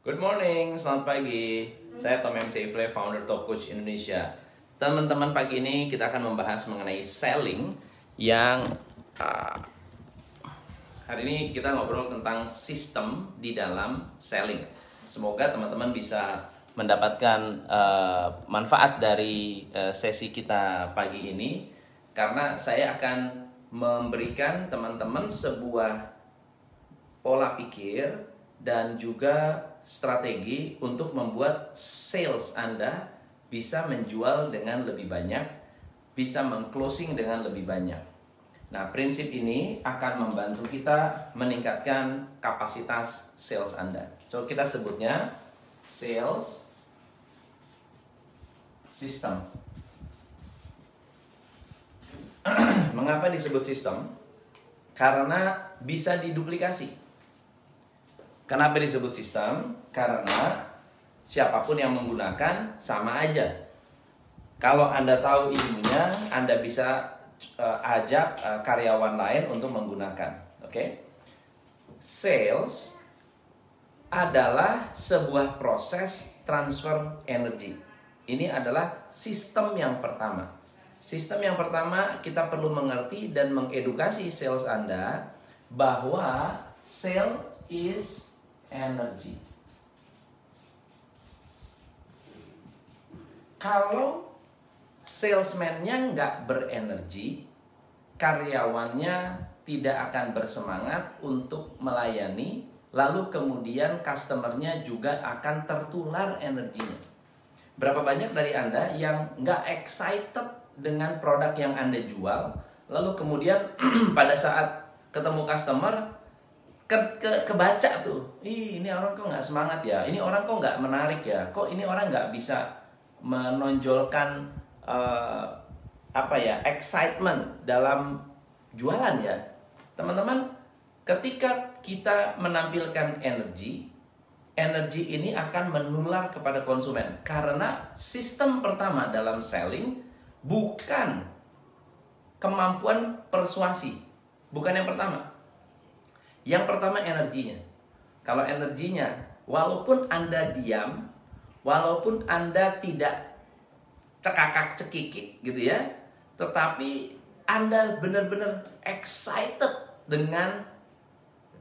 Good morning, selamat pagi. Saya Tom MC Ifle, founder Top Coach Indonesia. Teman-teman, pagi ini kita akan membahas mengenai selling yang uh, hari ini kita ngobrol tentang sistem di dalam selling. Semoga teman-teman bisa mendapatkan uh, manfaat dari uh, sesi kita pagi ini karena saya akan memberikan teman-teman sebuah pola pikir dan juga strategi untuk membuat sales Anda bisa menjual dengan lebih banyak, bisa mengclosing dengan lebih banyak. Nah, prinsip ini akan membantu kita meningkatkan kapasitas sales Anda. So, kita sebutnya sales system. Mengapa disebut sistem? Karena bisa diduplikasi. Kenapa disebut sistem? Karena siapa pun yang menggunakan sama aja. Kalau Anda tahu ilmunya, Anda bisa uh, ajak uh, karyawan lain untuk menggunakan. Oke? Okay? Sales adalah sebuah proses transfer energi. Ini adalah sistem yang pertama. Sistem yang pertama kita perlu mengerti dan mengedukasi sales Anda bahwa sale is energy. Kalau salesman-nya nggak berenergi, karyawannya tidak akan bersemangat untuk melayani, lalu kemudian customernya juga akan tertular energinya. Berapa banyak dari Anda yang nggak excited dengan produk yang Anda jual, lalu kemudian pada saat ketemu customer ke, ke kebaca tuh. Ih, ini orang kok nggak semangat ya? Ini orang kok nggak menarik ya? Kok ini orang nggak bisa menonjolkan uh, apa ya excitement dalam jualan ya? Teman-teman ketika kita menampilkan energi energi ini akan menular kepada konsumen. Karena sistem pertama dalam selling bukan kemampuan persuasi. Bukan yang pertama yang pertama energinya. Kalau energinya, walaupun Anda diam, walaupun Anda tidak cekakak cekikik gitu ya, tetapi Anda benar-benar excited dengan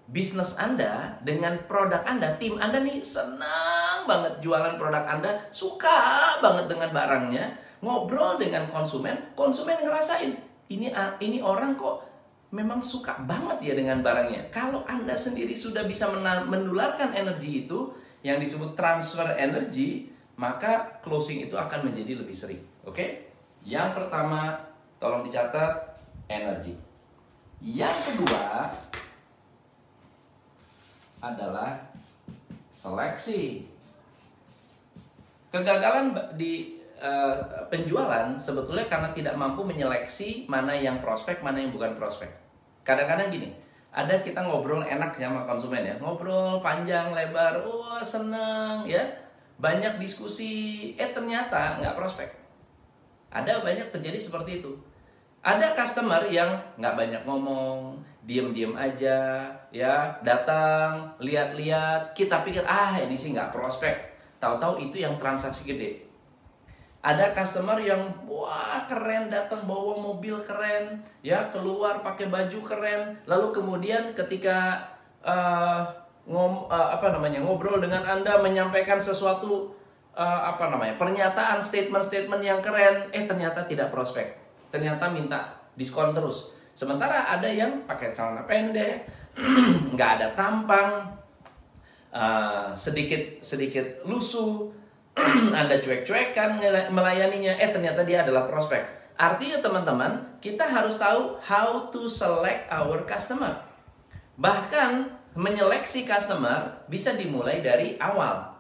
bisnis Anda, dengan produk Anda, tim Anda nih senang banget jualan produk Anda, suka banget dengan barangnya, ngobrol dengan konsumen, konsumen ngerasain ini ini orang kok memang suka banget ya dengan barangnya. Kalau Anda sendiri sudah bisa menularkan energi itu yang disebut transfer energi, maka closing itu akan menjadi lebih sering. Oke? Yang pertama, tolong dicatat energi. Yang kedua adalah seleksi. Kegagalan di uh, penjualan sebetulnya karena tidak mampu menyeleksi mana yang prospek, mana yang bukan prospek. Kadang-kadang gini, ada kita ngobrol enak ya sama konsumen ya, ngobrol panjang lebar, wah seneng ya, banyak diskusi, eh ternyata nggak prospek. Ada banyak terjadi seperti itu. Ada customer yang nggak banyak ngomong, diem-diem aja, ya datang, lihat-lihat, kita pikir ah ini sih nggak prospek. Tahu-tahu itu yang transaksi gede ada customer yang wah keren datang bawa mobil keren ya keluar pakai baju keren. Lalu kemudian ketika uh, ngom uh, apa namanya ngobrol dengan anda menyampaikan sesuatu uh, apa namanya pernyataan statement-statement yang keren eh ternyata tidak prospek. Ternyata minta diskon terus. Sementara ada yang pakai celana pendek nggak ada tampang uh, sedikit sedikit lusuh Anda cuek-cuekan melayaninya, eh ternyata dia adalah prospek. Artinya teman-teman, kita harus tahu how to select our customer. Bahkan menyeleksi customer bisa dimulai dari awal.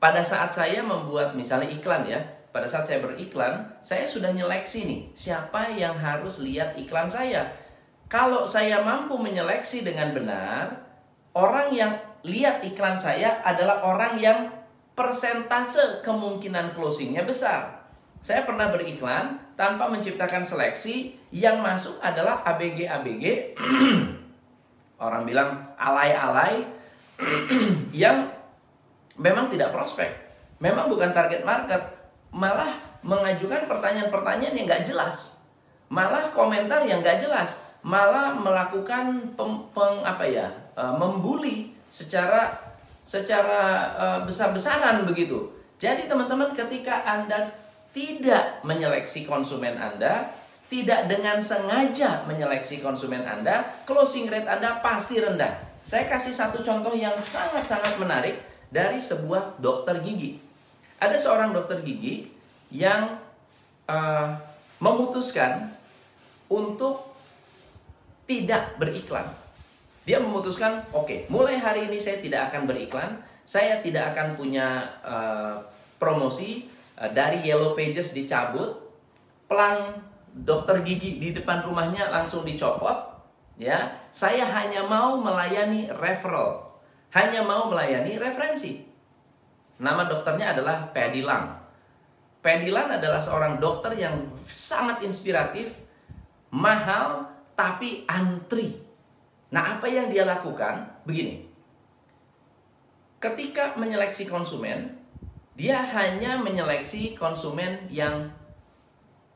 Pada saat saya membuat misalnya iklan ya, pada saat saya beriklan, saya sudah nyeleksi nih, siapa yang harus lihat iklan saya. Kalau saya mampu menyeleksi dengan benar, orang yang lihat iklan saya adalah orang yang persentase kemungkinan closingnya besar. Saya pernah beriklan tanpa menciptakan seleksi, yang masuk adalah ABG-ABG, orang bilang alay-alay, yang memang tidak prospek, memang bukan target market, malah mengajukan pertanyaan-pertanyaan yang nggak jelas, malah komentar yang nggak jelas, malah melakukan pem, peng, apa ya, e, membuli secara secara e, besar-besaran begitu. Jadi teman-teman ketika anda tidak menyeleksi konsumen anda, tidak dengan sengaja menyeleksi konsumen Anda, closing rate Anda pasti rendah. Saya kasih satu contoh yang sangat-sangat menarik dari sebuah dokter gigi. Ada seorang dokter gigi yang uh, memutuskan untuk tidak beriklan. Dia memutuskan, oke, okay, mulai hari ini saya tidak akan beriklan, saya tidak akan punya uh, promosi uh, dari Yellow Pages dicabut, pelang dokter gigi di depan rumahnya langsung dicopot, ya. Saya hanya mau melayani referral, hanya mau melayani referensi. Nama dokternya adalah Pedilang. Pedilang adalah seorang dokter yang sangat inspiratif, mahal, tapi antri. Nah, apa yang dia lakukan? Begini. Ketika menyeleksi konsumen, dia hanya menyeleksi konsumen yang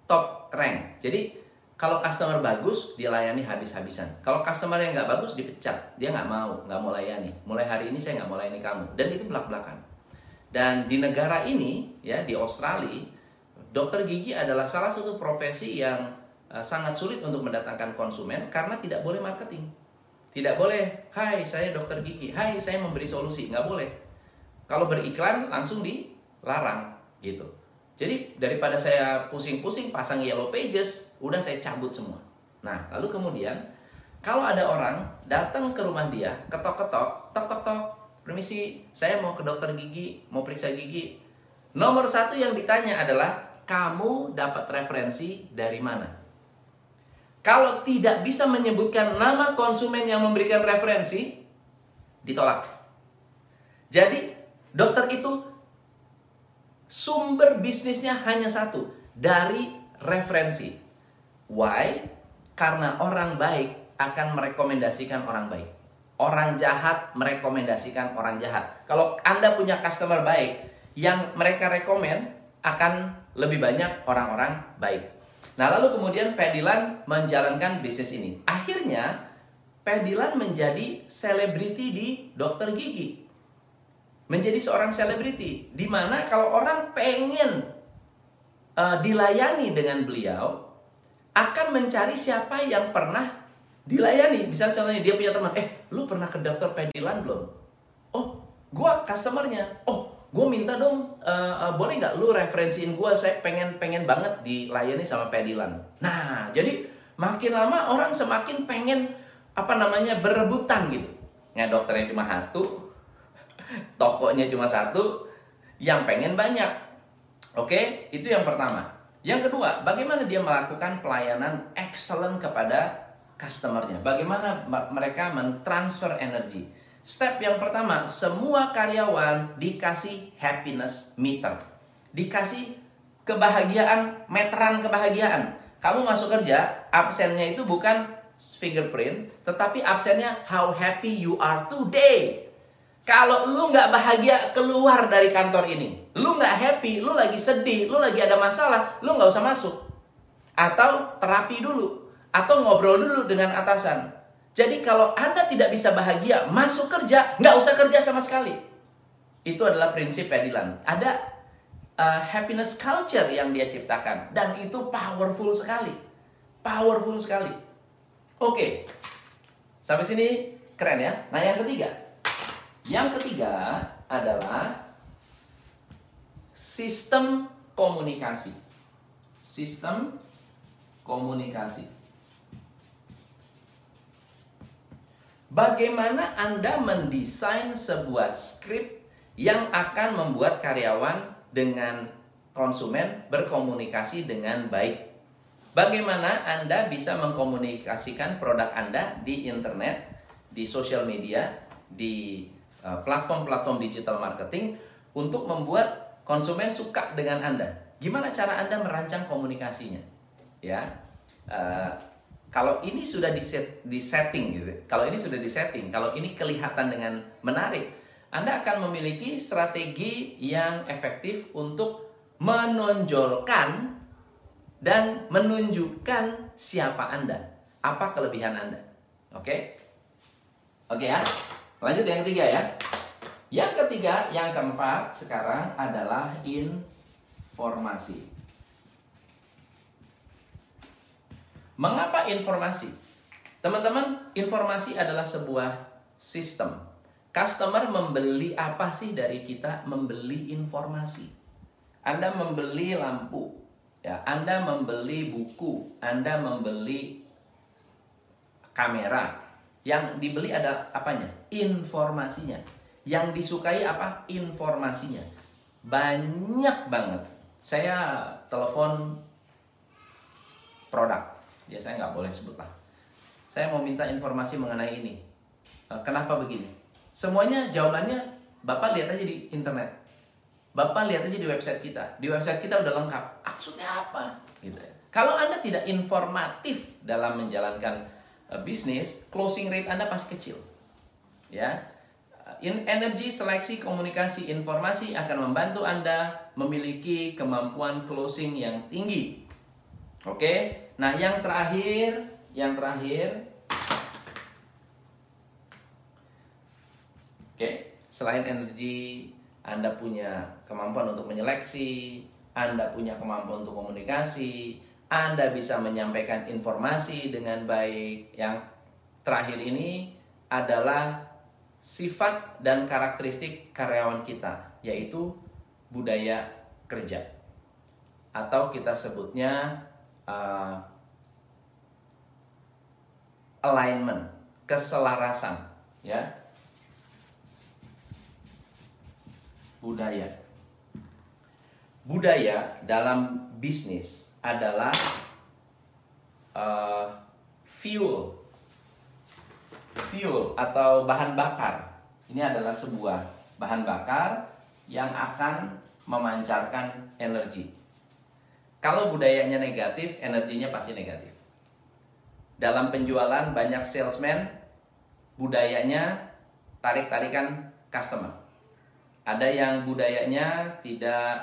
top rank. Jadi kalau customer bagus dilayani habis-habisan. Kalau customer yang nggak bagus dipecat, dia nggak mau, nggak mau layani. Mulai hari ini saya nggak mau layani kamu. Dan itu belak-belakan. Dan di negara ini, ya di Australia, dokter gigi adalah salah satu profesi yang uh, sangat sulit untuk mendatangkan konsumen karena tidak boleh marketing. Tidak boleh, hai saya dokter gigi, hai saya memberi solusi, nggak boleh. Kalau beriklan langsung dilarang gitu. Jadi daripada saya pusing-pusing pasang yellow pages, udah saya cabut semua. Nah, lalu kemudian kalau ada orang datang ke rumah dia, ketok-ketok, tok-tok-tok, permisi, saya mau ke dokter gigi, mau periksa gigi. Nomor satu yang ditanya adalah, kamu dapat referensi dari mana? Kalau tidak bisa menyebutkan nama konsumen yang memberikan referensi, ditolak. Jadi, dokter itu Sumber bisnisnya hanya satu, dari referensi. Why? Karena orang baik akan merekomendasikan orang baik. Orang jahat merekomendasikan orang jahat. Kalau Anda punya customer baik, yang mereka rekomen akan lebih banyak orang-orang baik. Nah, lalu kemudian Pedilan menjalankan bisnis ini. Akhirnya, Pedilan menjadi selebriti di dokter gigi menjadi seorang selebriti di mana kalau orang pengen uh, dilayani dengan beliau akan mencari siapa yang pernah dilayani. Misalnya contohnya dia punya teman, eh lu pernah ke dokter Pedilan belum? Oh, gua customernya. Oh, gue minta dong, uh, uh, boleh nggak lu referensiin gue? Saya pengen pengen banget dilayani sama Pedilan. Nah, jadi makin lama orang semakin pengen apa namanya berebutan gitu. Ya dokternya cuma satu, tokonya cuma satu, yang pengen banyak. Oke, itu yang pertama. Yang kedua, bagaimana dia melakukan pelayanan excellent kepada customernya? Bagaimana mereka mentransfer energi? Step yang pertama, semua karyawan dikasih happiness meter. Dikasih kebahagiaan, meteran kebahagiaan. Kamu masuk kerja, absennya itu bukan fingerprint, tetapi absennya how happy you are today. Kalau lu nggak bahagia keluar dari kantor ini, lu nggak happy, lu lagi sedih, lu lagi ada masalah, lu nggak usah masuk. Atau terapi dulu, atau ngobrol dulu dengan atasan. Jadi kalau Anda tidak bisa bahagia, masuk kerja, nggak usah kerja sama sekali. Itu adalah prinsip Pedilan. Ada uh, happiness culture yang dia ciptakan. Dan itu powerful sekali. Powerful sekali. Oke, sampai sini keren ya. Nah yang ketiga, yang ketiga adalah sistem komunikasi. Sistem komunikasi. Bagaimana Anda mendesain sebuah skrip yang akan membuat karyawan dengan konsumen berkomunikasi dengan baik? Bagaimana Anda bisa mengkomunikasikan produk Anda di internet, di sosial media, di Uh, platform-platform digital marketing untuk membuat konsumen suka dengan Anda. Gimana cara Anda merancang komunikasinya? Ya, uh, kalau ini sudah di, set, di setting gitu, kalau ini sudah di setting, kalau ini kelihatan dengan menarik, Anda akan memiliki strategi yang efektif untuk menonjolkan dan menunjukkan siapa Anda, apa kelebihan Anda. Oke? Oke ya. Lanjut yang ketiga ya. Yang ketiga, yang keempat sekarang adalah informasi. Mengapa informasi? Teman-teman, informasi adalah sebuah sistem. Customer membeli apa sih dari kita? Membeli informasi. Anda membeli lampu, ya, Anda membeli buku, Anda membeli kamera. Yang dibeli ada apanya? Informasinya. Yang disukai apa? Informasinya. Banyak banget. Saya telepon produk. Ya saya nggak boleh sebut lah. Saya mau minta informasi mengenai ini. Eh, kenapa begini? Semuanya jawabannya Bapak lihat aja di internet. Bapak lihat aja di website kita. Di website kita udah lengkap. Maksudnya apa? Gitu ya. Kalau Anda tidak informatif dalam menjalankan uh, bisnis, closing rate Anda pasti kecil. Ya. In energi seleksi komunikasi informasi akan membantu Anda memiliki kemampuan closing yang tinggi. Oke. Nah, yang terakhir, yang terakhir Oke, selain energi, Anda punya kemampuan untuk menyeleksi, Anda punya kemampuan untuk komunikasi, Anda bisa menyampaikan informasi dengan baik. Yang terakhir ini adalah sifat dan karakteristik karyawan kita, yaitu budaya kerja. Atau kita sebutnya uh, alignment, keselarasan, ya budaya. Budaya dalam bisnis adalah uh, fuel, fuel atau bahan bakar. Ini adalah sebuah bahan bakar yang akan memancarkan energi. Kalau budayanya negatif, energinya pasti negatif. Dalam penjualan banyak salesman budayanya tarik-tarikan customer ada yang budayanya tidak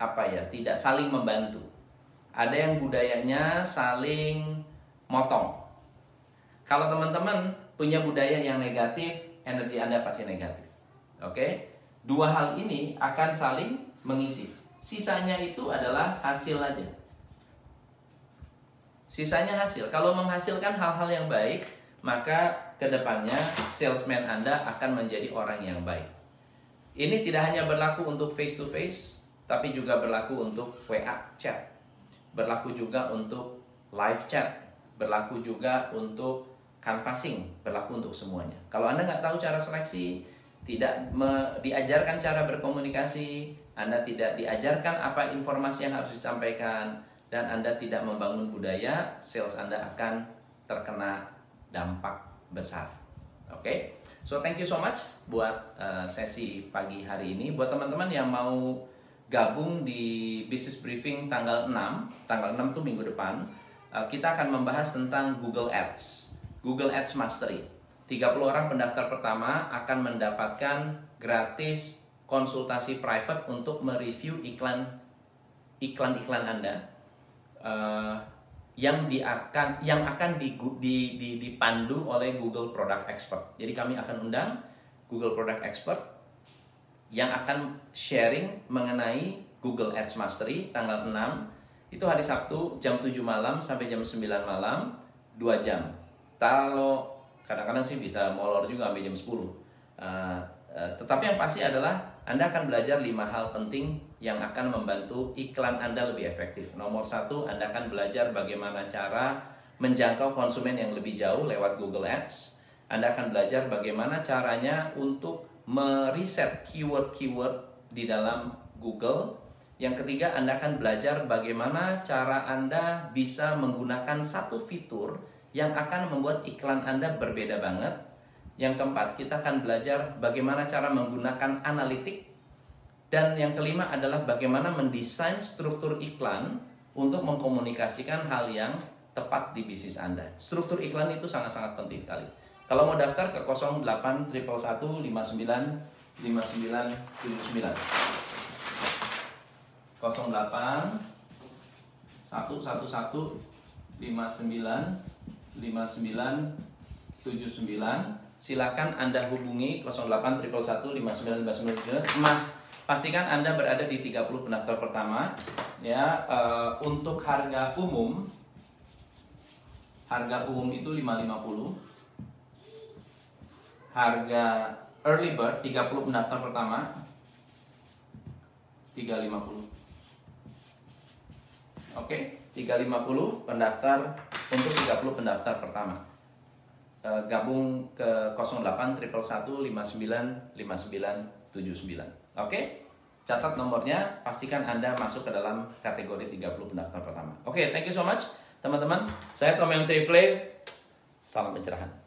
apa ya, tidak saling membantu. Ada yang budayanya saling motong. Kalau teman-teman punya budaya yang negatif, energi Anda pasti negatif. Oke? Dua hal ini akan saling mengisi. Sisanya itu adalah hasil aja. Sisanya hasil. Kalau menghasilkan hal-hal yang baik, maka ke depannya salesman Anda akan menjadi orang yang baik. Ini tidak hanya berlaku untuk face to face, tapi juga berlaku untuk WA chat. Berlaku juga untuk live chat, berlaku juga untuk canvassing, berlaku untuk semuanya. Kalau Anda nggak tahu cara seleksi, tidak diajarkan cara berkomunikasi, Anda tidak diajarkan apa informasi yang harus disampaikan, dan Anda tidak membangun budaya, sales Anda akan terkena dampak besar. Oke? Okay? So thank you so much buat uh, sesi pagi hari ini. Buat teman-teman yang mau gabung di business briefing tanggal 6, tanggal 6 tuh minggu depan, uh, kita akan membahas tentang Google Ads, Google Ads Mastery. 30 orang pendaftar pertama akan mendapatkan gratis konsultasi private untuk mereview iklan iklan-iklan Anda. Uh, yang di akan yang akan di, di, di, dipandu oleh Google Product Expert. Jadi kami akan undang Google Product Expert yang akan sharing mengenai Google Ads Mastery tanggal 6 itu hari Sabtu jam 7 malam sampai jam 9 malam 2 jam. Kalau kadang-kadang sih bisa molor juga sampai jam 10. Uh, uh, tetapi yang pasti adalah Anda akan belajar lima hal penting yang akan membantu iklan Anda lebih efektif. Nomor satu, Anda akan belajar bagaimana cara menjangkau konsumen yang lebih jauh lewat Google Ads. Anda akan belajar bagaimana caranya untuk meriset keyword-keyword di dalam Google. Yang ketiga, Anda akan belajar bagaimana cara Anda bisa menggunakan satu fitur yang akan membuat iklan Anda berbeda banget. Yang keempat, kita akan belajar bagaimana cara menggunakan analitik dan yang kelima adalah bagaimana mendesain struktur iklan untuk mengkomunikasikan hal yang tepat di bisnis Anda. Struktur iklan itu sangat-sangat penting sekali. Kalau mau daftar ke 08 111 59 59 79. 08 111 59 59 79 silakan Anda hubungi 08 111 59 Mas pastikan Anda berada di 30 pendaftar pertama ya uh, untuk harga umum harga umum itu 550 harga early bird 30 pendaftar pertama 350 Oke, okay? 350 pendaftar untuk 30 pendaftar pertama. E, gabung ke 08 111 59 59 79. Oke? Catat nomornya, pastikan Anda masuk ke dalam kategori 30 pendaftar pertama. Oke, thank you so much teman-teman. Saya Tom MC Salam pencerahan.